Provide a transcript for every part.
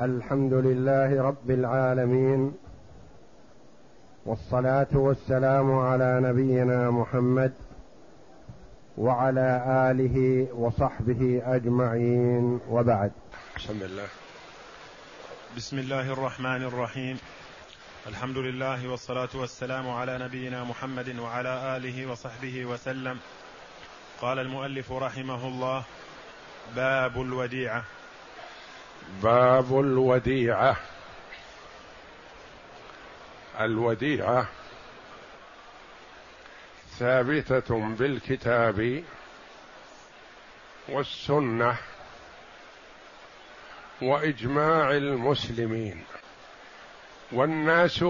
الحمد لله رب العالمين والصلاة والسلام على نبينا محمد وعلى آله وصحبه أجمعين وبعد. بسم الله بسم الله الرحمن الرحيم. الحمد لله والصلاة والسلام على نبينا محمد وعلى آله وصحبه وسلم. قال المؤلف رحمه الله باب الوديعة. باب الوديعة. الوديعة ثابتة بالكتاب والسنة وإجماع المسلمين والناس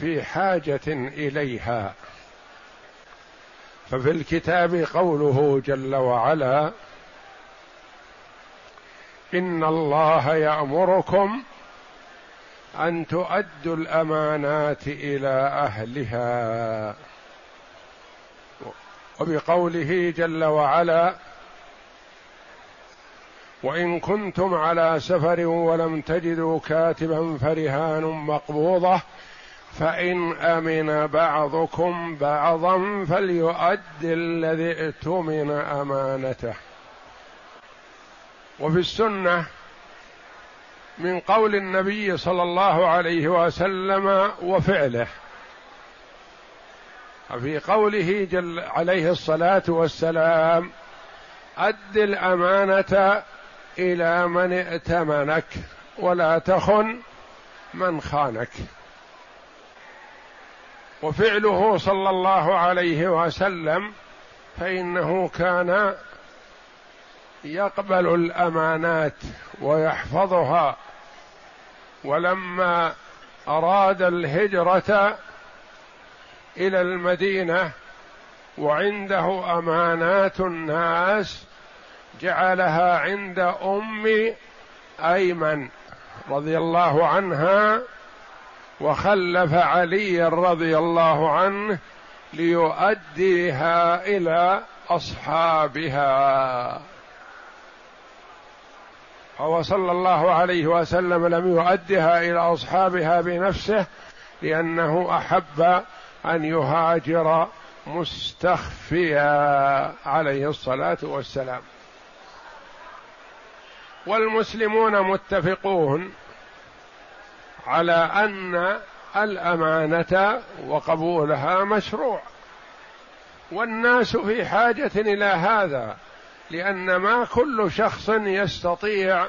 في حاجة إليها. ففي الكتاب قوله جل وعلا إن الله يأمركم أن تؤدوا الأمانات إلى أهلها. وبقوله جل وعلا وإن كنتم على سفر ولم تجدوا كاتبا فرهان مقبوضة فإن أمن بعضكم بعضا فليؤد الذي ائتمن أمانته. وفي السنة من قول النبي صلى الله عليه وسلم وفعله. في قوله جل عليه الصلاة والسلام أد الأمانة إلى من ائتمنك ولا تخن من خانك. وفعله صلى الله عليه وسلم فإنه كان يقبل الأمانات ويحفظها ولما أراد الهجرة إلى المدينة وعنده أمانات الناس جعلها عند أم أيمن رضي الله عنها وخلف علي رضي الله عنه ليؤديها إلى أصحابها. فهو صلى الله عليه وسلم لم يؤدها إلى أصحابها بنفسه لأنه أحب أن يهاجر مستخفيا عليه الصلاة والسلام. والمسلمون متفقون على أن الأمانة وقبولها مشروع والناس في حاجة إلى هذا. لأن ما كل شخص يستطيع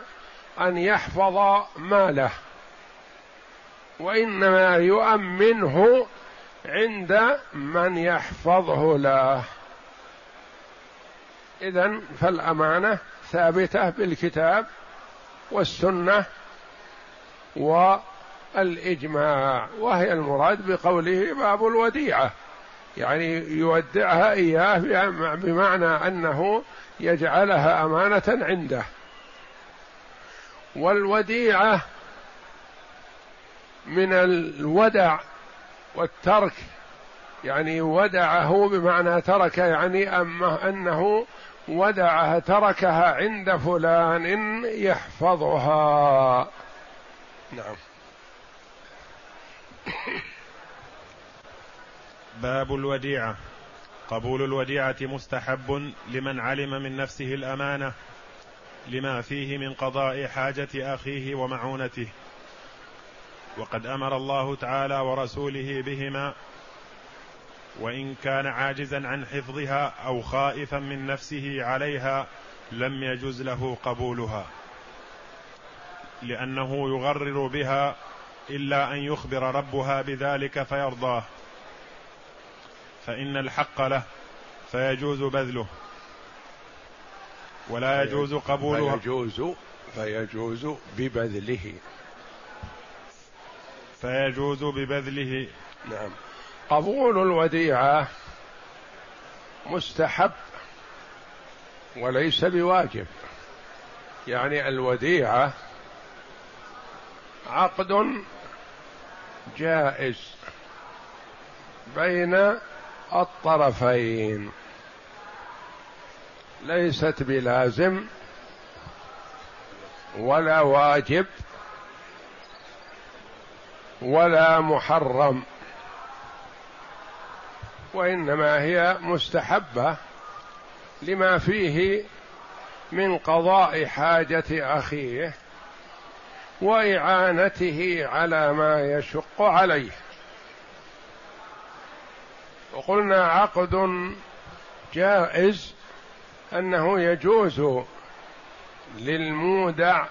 أن يحفظ ماله وإنما يؤمنه عند من يحفظه له. اذا فالأمانة ثابتة بالكتاب والسنة والإجماع وهي المراد بقوله باب الوديعة يعني يودعها إياه بمعنى أنه يجعلها أمانة عنده. والوديعة من الودع والترك يعني ودعه بمعنى ترك يعني أما أنه ودعها تركها عند فلان يحفظها. نعم. باب الوديعة. قبول الوديعة مستحب لمن علم من نفسه الأمانة لما فيه من قضاء حاجة أخيه ومعونته. وقد أمر الله تعالى ورسوله بهما وإن كان عاجزا عن حفظها أو خائفا من نفسه عليها لم يجز له قبولها لأنه يغرر بها إلا أن يخبر ربها بذلك فيرضاه. فإن الحق له فيجوز بذله. ولا يجوز قبوله. فيجوز فيجوز ببذله. فيجوز ببذله. نعم. قبول الوديعة مستحب وليس بواجب. يعني الوديعة عقد جائز بين الطرفين. ليست بلازم ولا واجب ولا محرم وإنما هي مستحبة لما فيه من قضاء حاجة أخيه وإعانته على ما يشق عليه. وقلنا عقد جائز أنه يجوز للمودع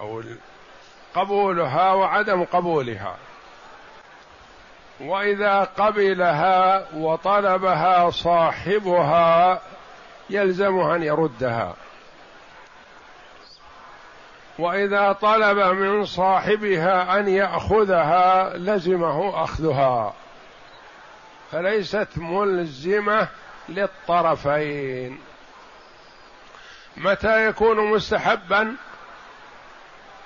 أو قبولها وعدم قبولها. وإذا قبلها وطلبها صاحبها يلزمه أن يردها. وإذا طلب من صاحبها أن يأخذها لزمه أخذها. فليست ملزمة للطرفين. متى يكون مستحبا؟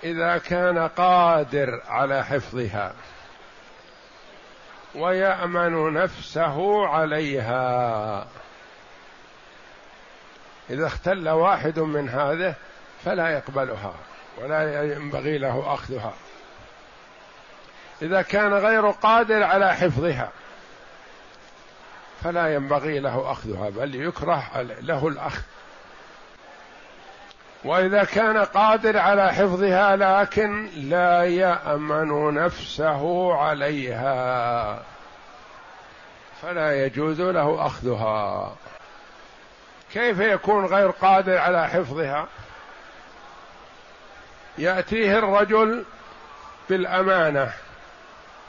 إذا كان قادر على حفظها. ويأمن نفسه عليها. إذا اختل واحد من هذه فلا يقبلها ولا ينبغي له أخذها. إذا كان غير قادر على حفظها. فلا ينبغي له أخذها بل يكره له الأخذ. وإذا كان قادر على حفظها لكن لا يأمن نفسه عليها فلا يجوز له أخذها. كيف يكون غير قادر على حفظها؟ يأتيه الرجل بالأمانة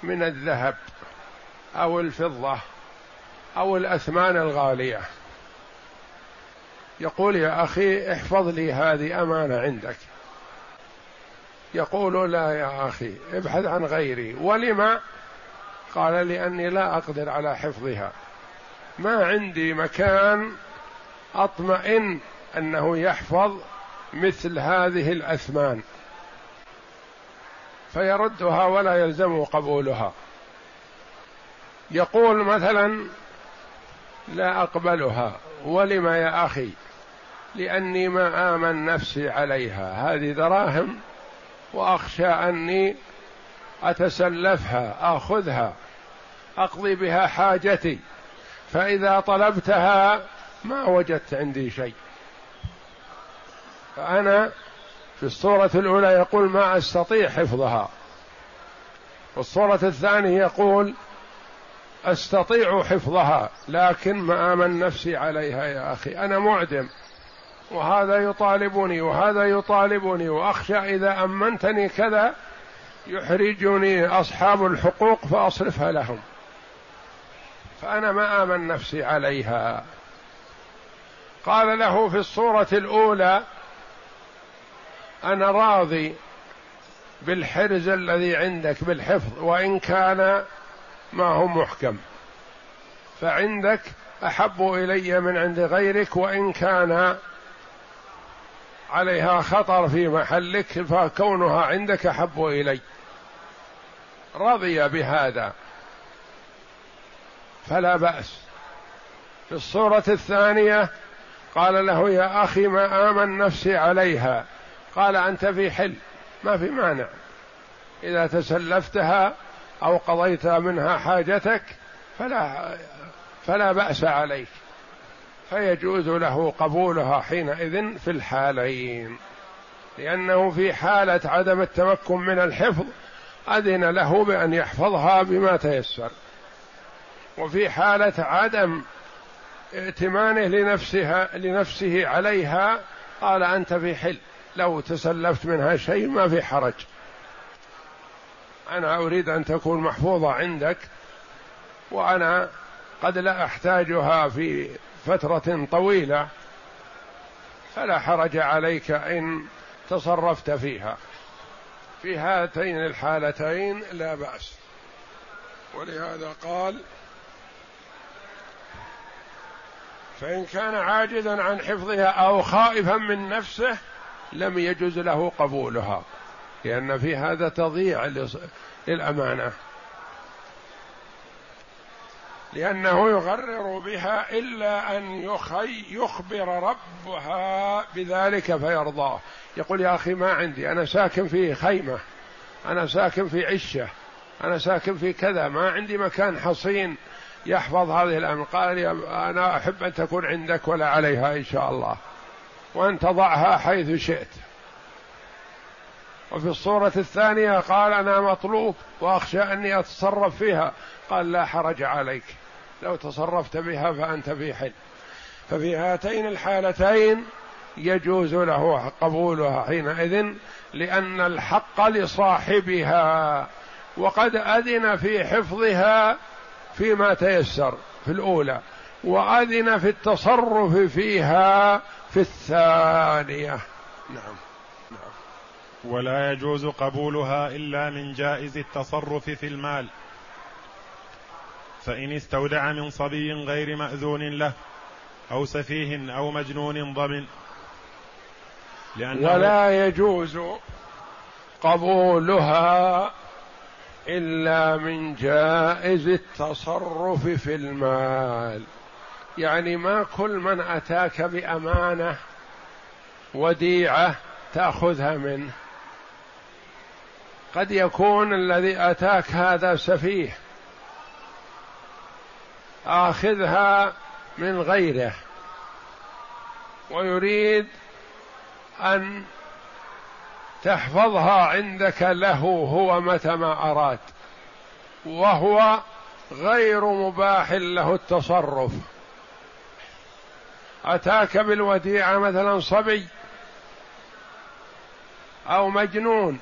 من الذهب أو الفضة. أو الأثمان الغالية. يقول يا أخي احفظ لي هذه أمانة عندك. يقول لا يا أخي ابحث عن غيري. ولما قال لأني لا أقدر على حفظها. ما عندي مكان أطمئن أنه يحفظ مثل هذه الأثمان. فيردها ولا يلزم قبولها. يقول مثلا لا أقبلها. ولم يا أخي؟ لأني ما امن نفسي عليها. هذه دراهم وأخشى أني أتسلفها أخذها أقضي بها حاجتي. فإذا طلبتها ما وجدت عندي شيء. فأنا في الصورة الأولى يقول ما أستطيع حفظها. والصورة الثانية يقول أستطيع حفظها لكن ما آمن نفسي عليها يا أخي. أنا معدم وهذا يطالبني وهذا يطالبني وأخشى إذا أمنتني كذا يحرجني أصحاب الحقوق فأصرفها لهم. فأنا ما آمن نفسي عليها. قال له في الصورة الأولى أنا راضي بالحرز الذي عندك بالحفظ وإن كان ما هو محكم. فعندك أحب إلي من عند غيرك وإن كان عليها خطر في محلك فكونها عندك أحب إلي. رضي بهذا. فلا بأس. في الصورة الثانية قال له يا أخي ما آمن نفسي عليها. قال أنت في حل. ما في مانع. إذا تسلفتها أو قضيت منها حاجتك فلا فلا بأس عليك. فيجوز له قبولها حينئذ في الحالين لأنه في حالة عدم التمكن من الحفظ أذن له بأن يحفظها بما تيسر. وفي حالة عدم ائتمانه لنفسها لنفسه عليها قال أنت في حل لو تسلفت منها شيء ما في حرج. أنا أريد أن تكون محفوظة عندك وأنا قد لا أحتاجها في فترة طويلة فلا حرج عليك إن تصرفت فيها. في هاتين الحالتين لا بأس. ولهذا قال فإن كان عاجزا عن حفظها أو خائفا من نفسه لم يجوز له قبولها. لأن في هذا تضييع للأمانة. لأنه يغرر بها إلا أن يخي يخبر ربها بذلك فيرضاه. يقول يا أخي ما عندي أنا ساكن في خيمة أنا ساكن في عشة أنا ساكن في كذا ما عندي مكان حصين يحفظ هذه الأمر قال أنا أحب أن تكون عندك ولا عليها إن شاء الله. وأن تضعها حيث شئت. وفي الصورة الثانية قال أنا مطلوب وأخشى أني أتصرف فيها. قال لا حرج عليك. لو تصرفت بها فأنت في حل. ففي هاتين الحالتين يجوز له قبولها حينئذ لأن الحق لصاحبها وقد أذن في حفظها فيما تيسر في الأولى وأذن في التصرف فيها في الثانية. نعم. ولا يجوز قبولها إلا من جائز التصرف في المال. فإن استودع من صبي غير مأذون له أو سفيه أو مجنون ضمن. لأنه ولا يجوز قبولها إلا من جائز التصرف في المال. يعني ما كل من أتاك بأمانة وديعة تأخذها منه. قد يكون الذي أتاك هذا سفيه. آخذها من غيره. ويريد أن تحفظها عندك له هو متى ما أراد. وهو غير مباح له التصرف. أتاك بالوديعة مثلا صبي أو مجنون.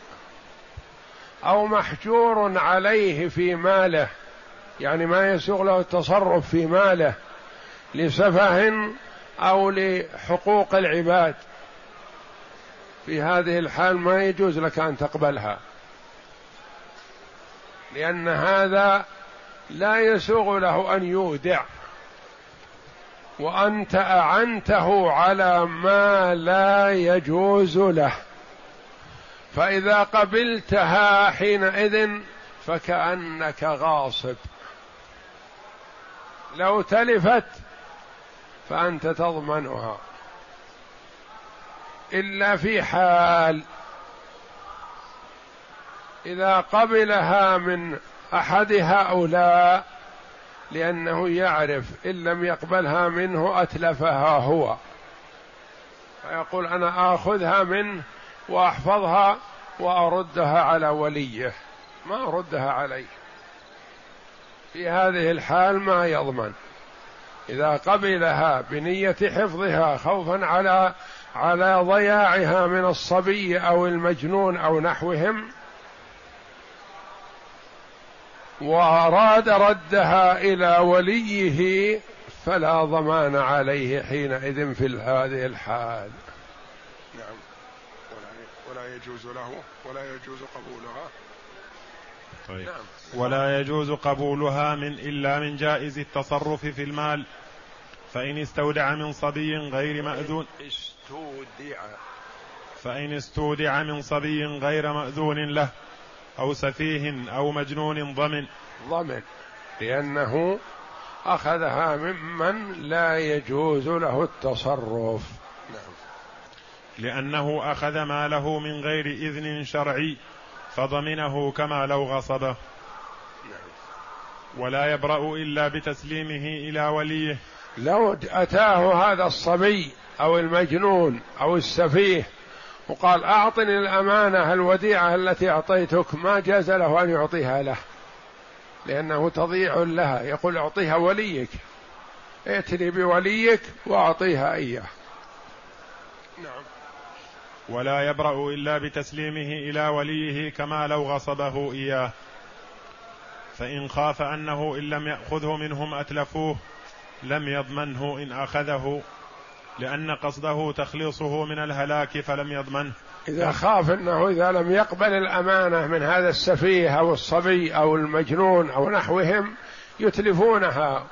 أو محجور عليه في ماله يعني ما يسوغ له التصرف في ماله لسفه أو لحقوق العباد. في هذه الحال ما يجوز لك أن تقبلها لأن هذا لا يسوغ له أن يودع وأنت أعنته على ما لا يجوز له. فإذا قبلتها حينئذ فكأنك غاصب. لو تلفت فأنت تضمنها. إلا في حال إذا قبلها من احد هؤلاء لأنه يعرف إن لم يقبلها منه أتلفها هو. فيقول أنا آخذها منه وأحفظها وأردها على وليه. ما أردها عليه. في هذه الحال ما يضمن. إذا قبلها بنية حفظها خوفا على على ضياعها من الصبي أو المجنون أو نحوهم وأراد ردها إلى وليه فلا ضمان عليه حينئذ في هذه الحال. ولا يجوز له ولا يجوز قبولها. طيب. نعم. ولا يجوز قبولها من إلا من جائز التصرف في المال. فإن استودع من صبي غير مأذون. استودع. فإن استودع من صبي غير مأذون له أو سفيه أو مجنون ضمن. ضمن. لأنه أخذها ممن لا يجوز له التصرف. لأنه أخذ ماله من غير إذن شرعي فضمنه كما لو غصبه. ولا يبرأ إلا بتسليمه إلى وليه. لو أتاه هذا الصبي أو المجنون أو السفيه وقال أعطني الأمانة الوديعة التي أعطيتك ما جاز له أن يعطيها له لأنه تضيع لها. يقول أعطيها وليك ائتني بوليك وأعطيها إياه. ولا يبرأ إلا بتسليمه إلى وليه كما لو غصبه إياه. فإن خاف أنه إن لم يأخذه منهم أتلفوه لم يضمنه إن أخذه لأن قصده تخليصه من الهلاك فلم يضمنه. إذا خاف أنه إذا لم يقبل الأمانة من هذا السفيه أو الصبي أو المجنون أو نحوهم يتلفونها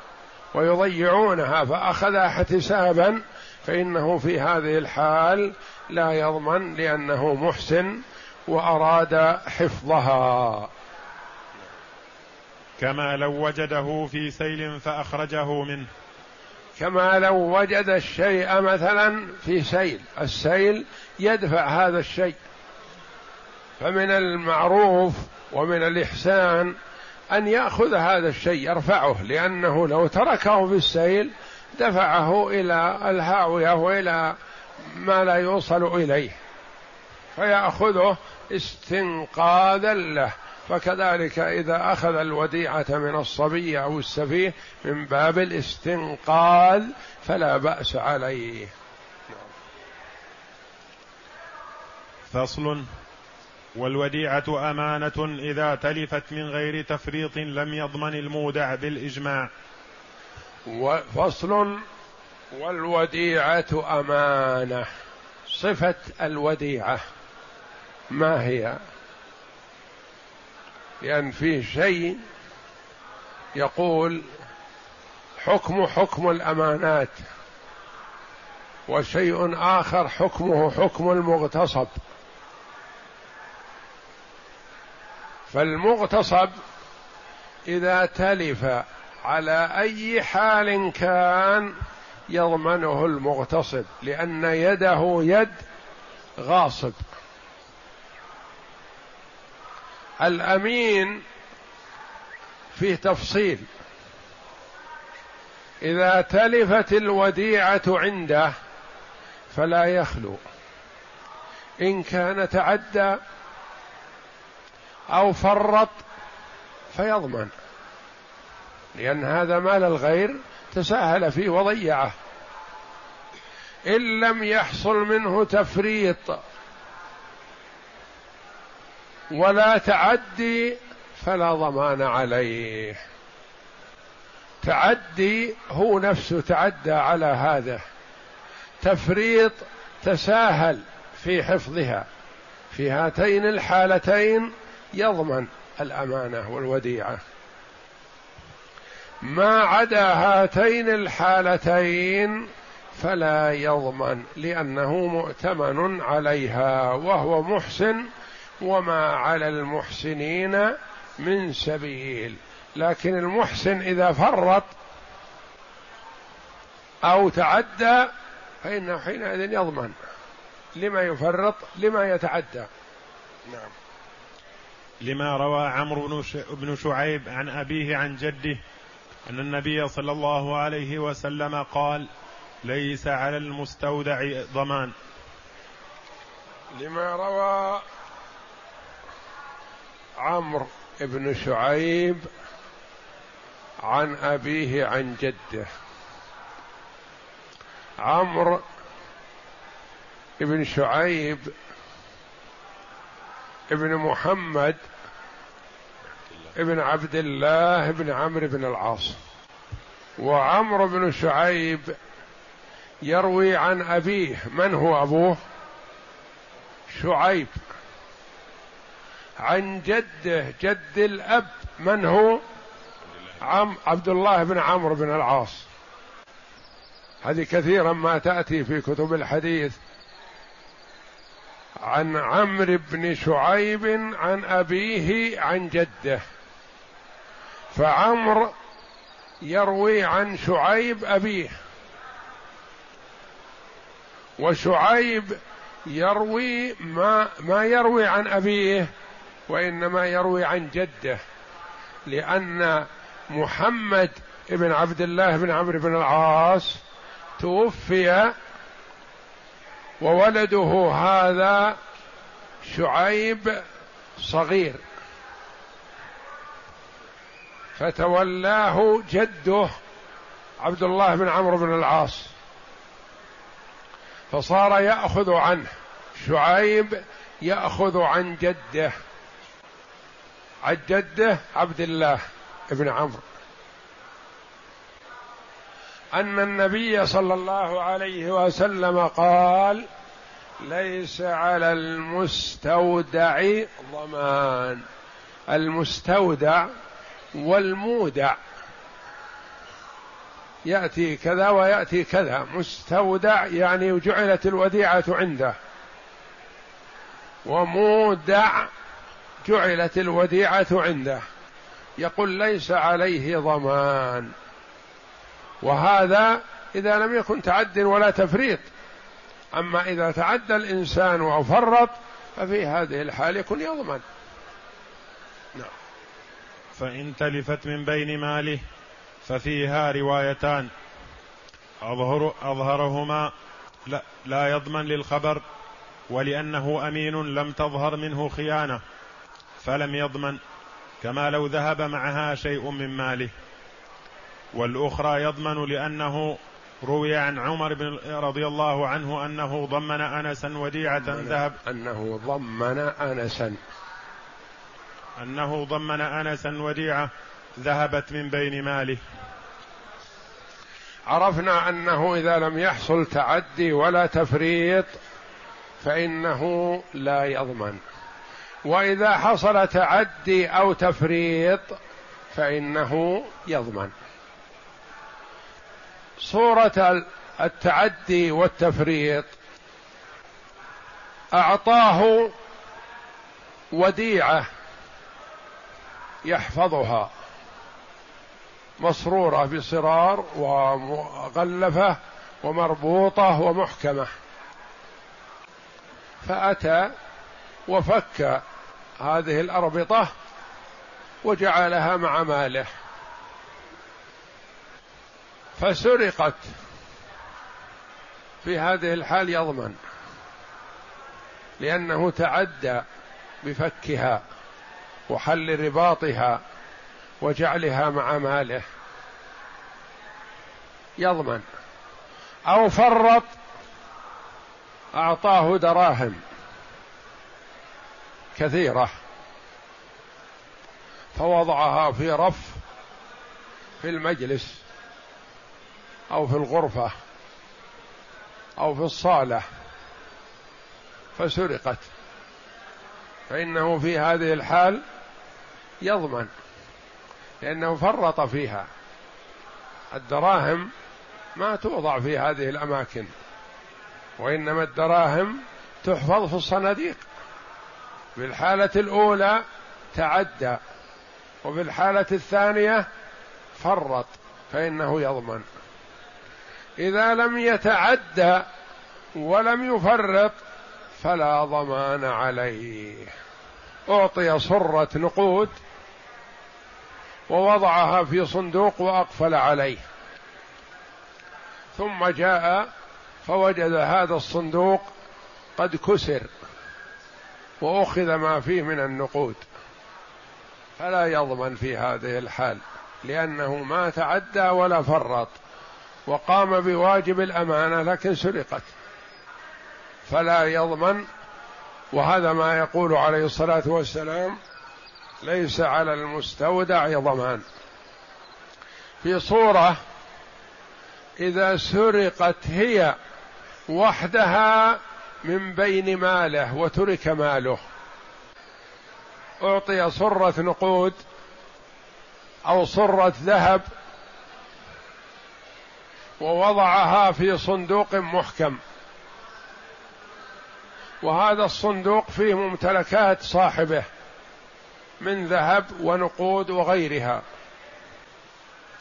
ويضيعونها فأخذها احتسابا فإنه في هذه الحال لا يضمن لأنه محسن وأراد حفظها. كما لو وجده في سيل فأخرجه منه. كما لو وجد الشيء مثلا في سيل السيل يدفع هذا الشيء. فمن المعروف ومن الإحسان أن يأخذ هذا الشيء يرفعه لأنه لو تركه في السيل دفعه إلى الهاوية وإلى ما لا يوصل إليه فيأخذه استنقاذا له. فكذلك إذا أخذ الوديعة من الصبي أو السفيه من باب الاستنقاذ فلا بأس عليه. فصل. والوديعة أمانة إذا تلفت من غير تفريط لم يضمن المودع بالإجماع. فصل والوديعة أمانة. صفة الوديعة. ما هي؟ لأن فيه شيء يقول حكم حكم الأمانات وشيء آخر حكمه حكم المغتصب. فالمغتصب إذا تلف على أي حال كان يضمنه المغتصب لأن يده يد غاصب. الأمين فيه تفصيل. إذا تلفت الوديعة عنده فلا يخلو. إن كان تعدى أو فرط فيضمن لأن هذا مال الغير تساهل فيه وضيعه. إن لم يحصل منه تفريط ولا تعدي فلا ضمان عليه. تعدي هو نفسه تعدى على هذا. تفريط تساهل في حفظها. في هاتين الحالتين يضمن الأمانة والوديعة. ما عدا هاتين الحالتين فلا يضمن لأنه مؤتمن عليها وهو محسن وما على المحسنين من سبيل. لكن المحسن إذا فرط أو تعدى فإنه حينئذ يضمن. لما يفرط لما يتعدى. نعم. لما روى عمرو بن شعيب عن أبيه عن جده أن النبي صلى الله عليه وسلم قال ليس على المستودع ضمان. لما روى عمرو بن شعيب عن أبيه عن جده. عمرو بن شعيب ابن محمد ابن عبد الله بن عمرو بن العاص. وعمرو بن شعيب يروي عن أبيه. من هو أبوه؟ شعيب. عن جده جد الأب. من هو؟ عم عبد الله بن عمرو بن العاص. هذه كثيرا ما تأتي في كتب الحديث. عن عمرو بن شعيب عن أبيه عن جده. فعمرو يروي عن شعيب أبيه. وشعيب يروي ما ما يروي عن أبيه وإنما يروي عن جده لأن محمد بن عبد الله بن عمرو بن العاص توفي وولده هذا شعيب صغير. فتولاه جده عبد الله بن عمرو بن العاص. فصار يأخذ عنه شعيب يأخذ عن جده عن جده عبد الله بن عمرو. أن النبي صلى الله عليه وسلم قال ليس على المستودع ضمان. المستودع والمودع. يأتي كذا ويأتي كذا. مستودع يعني جعلت الوديعة عنده. ومودع جعلت الوديعة عنده. يقول ليس عليه ضمان. وهذا إذا لم يكن تعد ولا تفريط. أما إذا تعدى الإنسان وفرط ففي هذه الحال يكون يضمن. فإن تلفت من بين ماله ففيها روايتان. أظهر أظهرهما لا, لا يضمن للخبر ولأنه أمين لم تظهر منه خيانة فلم يضمن كما لو ذهب معها شيء من ماله. والأخرى يضمن لأنه روي عن عمر بن رضي الله عنه أنه ضمن أنسا وديعة ذهب. أنه ضمن أنسا. أنه ضمن أنسا وديعة ذهبت من بين ماله. عرفنا أنه إذا لم يحصل تعدي ولا تفريط فإنه لا يضمن. وإذا حصل تعدي أو تفريط فإنه يضمن. صورة التعدي والتفريط أعطاه وديعة يحفظها. مصرورة بصرار ومغلفة ومربوطة ومحكمة. فأتى وفك هذه الأربطة وجعلها مع ماله. فسرقت في هذه الحال يضمن لأنه تعدى بفكها. وحل رباطها وجعلها مع ماله. يضمن. أو فرط أعطاه دراهم. كثيرة. فوضعها في رف في المجلس أو في الغرفة أو في الصالة. فسرقت. فإنه في هذه الحال يضمن لأنه فرط فيها. الدراهم ما توضع في هذه الأماكن وإنما الدراهم تحفظ في الصناديق. في الحالة الأولى تعدى وفي الحالة الثانية فرط فإنه يضمن. إذا لم يتعدى ولم يفرط فلا ضمان عليه. أعطي صرة نقود ووضعها في صندوق وأقفل عليه. ثم جاء فوجد هذا الصندوق قد كسر وأخذ ما فيه من النقود. فلا يضمن في هذه الحال لأنه ما تعدى ولا فرط وقام بواجب الأمانة لكن سرقت. فلا يضمن وهذا ما يقول عليه الصلاة والسلام ليس على المستودع ضمان. في صورة إذا سرقت هي وحدها من بين ماله وترك ماله. أعطي صرة نقود أو صرة ذهب ووضعها في صندوق محكم. وهذا الصندوق فيه ممتلكات صاحبه. من ذهب ونقود وغيرها.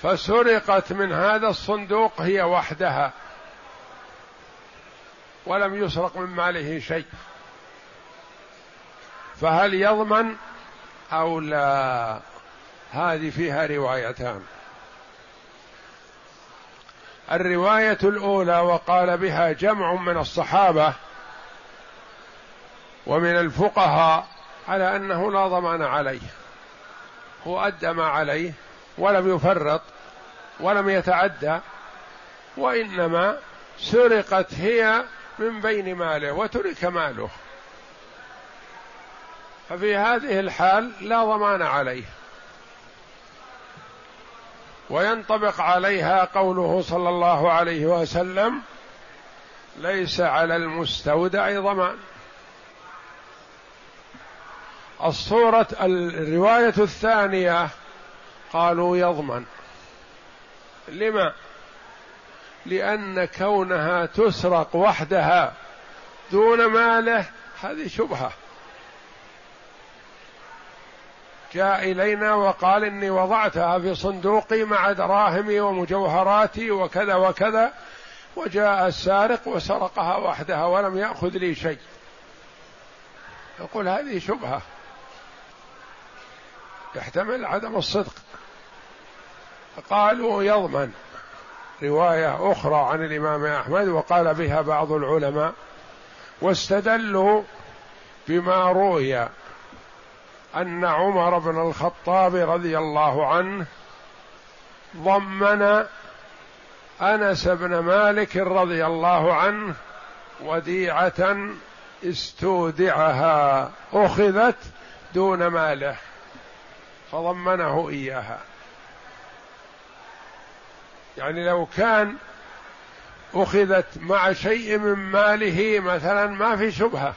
فسرقت من هذا الصندوق هي وحدها. ولم يسرق من ماله شيء. فهل يضمن أو لا؟ هذه فيها روايتان. الرواية الأولى وقال بها جمع من الصحابة ومن الفقهاء على أنه لا ضمان عليه. هو أدى ما عليه ولم يفرط ولم يتعدى وإنما سرقت هي من بين ماله وترك ماله. ففي هذه الحال لا ضمان عليه. وينطبق عليها قوله صلى الله عليه وسلم ليس على المستودع ضمان. الصورة الرواية الثانية قالوا يضمن. لما؟ لأن كونها تسرق وحدها دون ماله هذه شبهة. جاء إلينا وقال إني وضعتها في صندوقي مع دراهمي ومجوهراتي وكذا وكذا وجاء السارق وسرقها وحدها ولم يأخذ لي شيء. يقول هذه شبهة. يحتمل عدم الصدق. قالوا يضمن رواية أخرى عن الإمام أحمد وقال بها بعض العلماء واستدلوا بما روي أن عمر بن الخطاب رضي الله عنه ضمن أنس بن مالك رضي الله عنه وديعة استودعها أخذت دون ماله. فضمنه إياها. يعني لو كان أخذت مع شيء من ماله مثلا ما في شبهة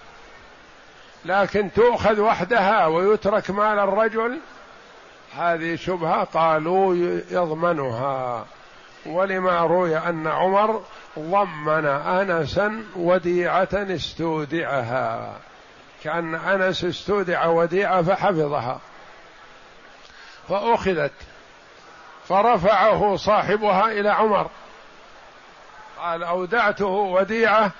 لكن تؤخذ وحدها ويترك مال الرجل هذه شبهة قالوا يضمنها. ولما روي أن عمر ضمن انسا وديعة استودعها. كأن أنس استودع وديعة فحفظها. فأخذت فرفعه صاحبها إلى عمر. قال أودعته وديعة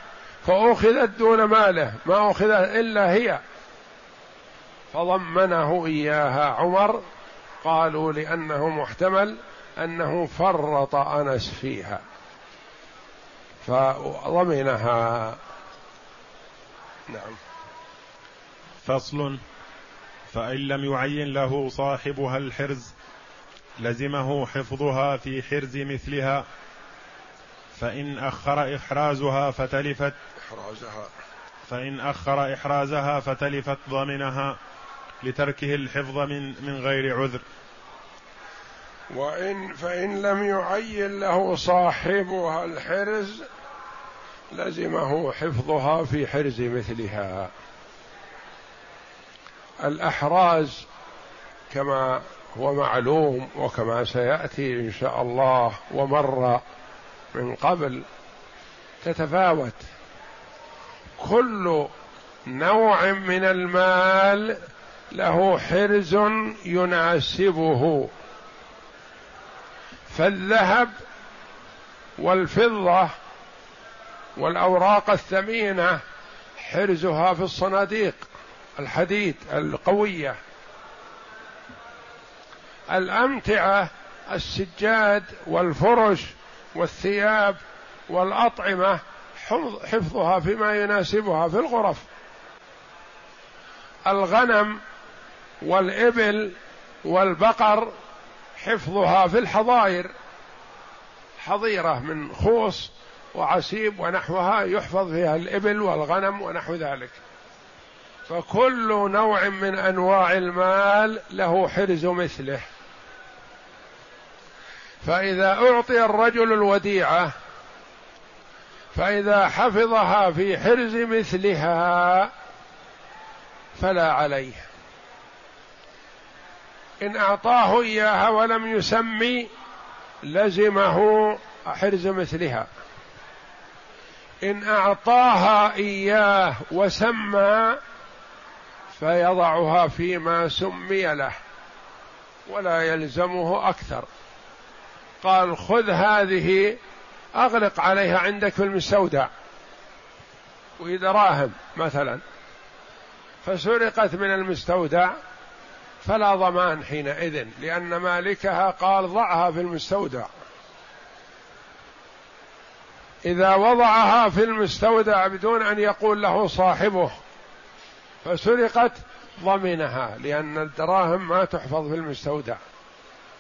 فأخذت دون ماله ما أخذت إلا هي. فضمنه إياها عمر قالوا لأنه محتمل أنه فرط أنس فيها. فضمنها. نعم. فصل. فإن لم يعين له صاحبها الحرز لزمه حفظها في حرز مثلها. فإن أخر إحرازها فتلفت إحرازها. فإن أخر إحرازها فتلفت ضمنها لتركه الحفظ من من غير عذر. وإن فإن لم يعين له صاحبها الحرز لزمه حفظها في حرز مثلها. الأحراز كما هو معلوم وكما سيأتي إن شاء الله ومر من قبل تتفاوت. كل نوع من المال له حرز يناسبه. فالذهب والفضة والأوراق الثمينة حرزها في الصناديق. الحديد القوية. الأمتعة السجاد والفرش والثياب والأطعمة حفظها فيما يناسبها في الغرف. الغنم والإبل والبقر حفظها في الحظائر حظيرة من خوص وعسيب ونحوها يحفظ فيها الإبل والغنم ونحو ذلك. فكل نوع من أنواع المال له حرز مثله. فإذا أعطي الرجل الوديعة فإذا حفظها في حرز مثلها فلا عليه. إن أعطاه إياها ولم يسمي لزمه حرز مثلها. إن أعطاها إياه وسمى فيضعها فيما سمي له ولا يلزمه أكثر. قال خذ هذه أغلق عليها عندك في المستودع. ودراهم مثلا فسرقت من المستودع فلا ضمان حينئذ لأن مالكها قال ضعها في المستودع. إذا وضعها في المستودع بدون أن يقول له صاحبه فسرقت ضمنها لأن الدراهم ما تحفظ في المستودع.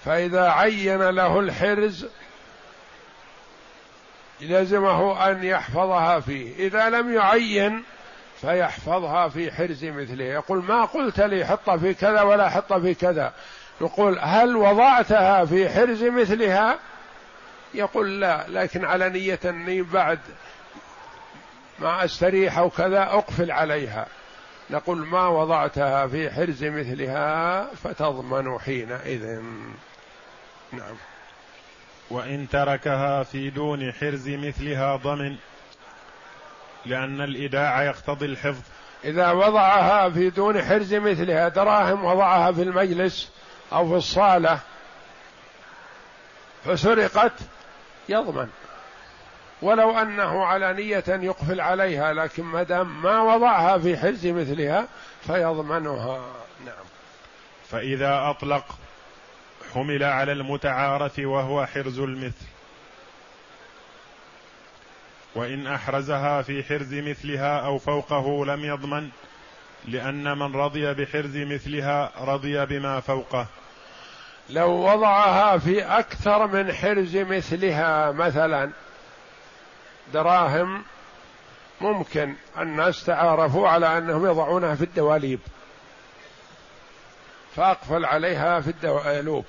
فإذا عين له الحرز لزمه أن يحفظها فيه. إذا لم يعين فيحفظها في حرز مثله. يقول ما قلت لي حطها في كذا ولا حطها في كذا. يقول هل وضعتها في حرز مثلها؟ يقول لا لكن على نية أني بعد ما أستريح أو كذا أقفل عليها. نقول ما وضعتها في حرز مثلها فتضمن حينئذ. نعم. وإن تركها في دون حرز مثلها ضمن لأن الإيداع يقتضي الحفظ. إذا وضعها في دون حرز مثلها دراهم وضعها في المجلس أو في الصالة فسرقت يضمن. ولو أنه على نية يقفل عليها لكن ما دام ما وضعها في حرز مثلها فيضمنها. نعم. فإذا أطلق حمل على المتعارف وهو حرز المثل. وإن أحرزها في حرز مثلها أو فوقه لم يضمن لأن من رضي بحرز مثلها رضي بما فوقه. لو وضعها في أكثر من حرز مثلها مثلا دراهم ممكن. الناس تعارفوا على أنهم يضعونها في الدواليب. فأقفل عليها في الدوالوب.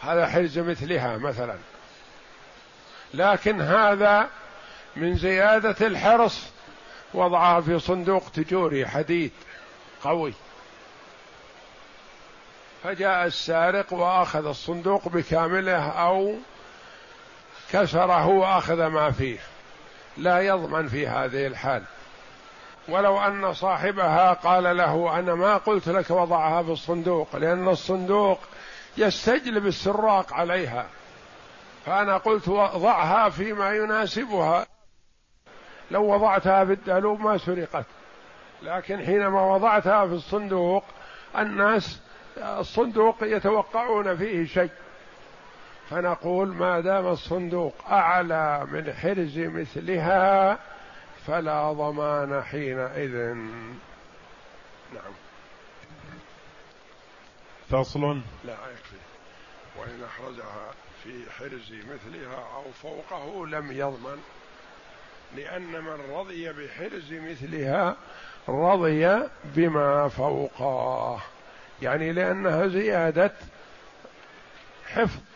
هذا حرز مثلها مثلا. لكن هذا من زيادة الحرص وضعها في صندوق تجوري حديد قوي. فجاء السارق وأخذ الصندوق بكامله أو كسره وأخذ ما فيه. لا يضمن في هذه الحال. ولو أن صاحبها قال له أنا ما قلت لك وضعها في الصندوق لأن الصندوق يستجلب السراق عليها. فأنا قلت ضعها فيما يناسبها. لو وضعتها في الدالوب ما سرقت. لكن حينما وضعتها في الصندوق الناس الصندوق يتوقعون فيه شيء. فنقول ما دام الصندوق أعلى من حرز مثلها فلا ضمان حينئذ. نعم. فصل. لا يكفي. وإن أحرزها في حرز مثلها أو فوقه لم يضمن لأن من رضي بحرز مثلها رضي بما فوقه. يعني لأنها زيادة حفظ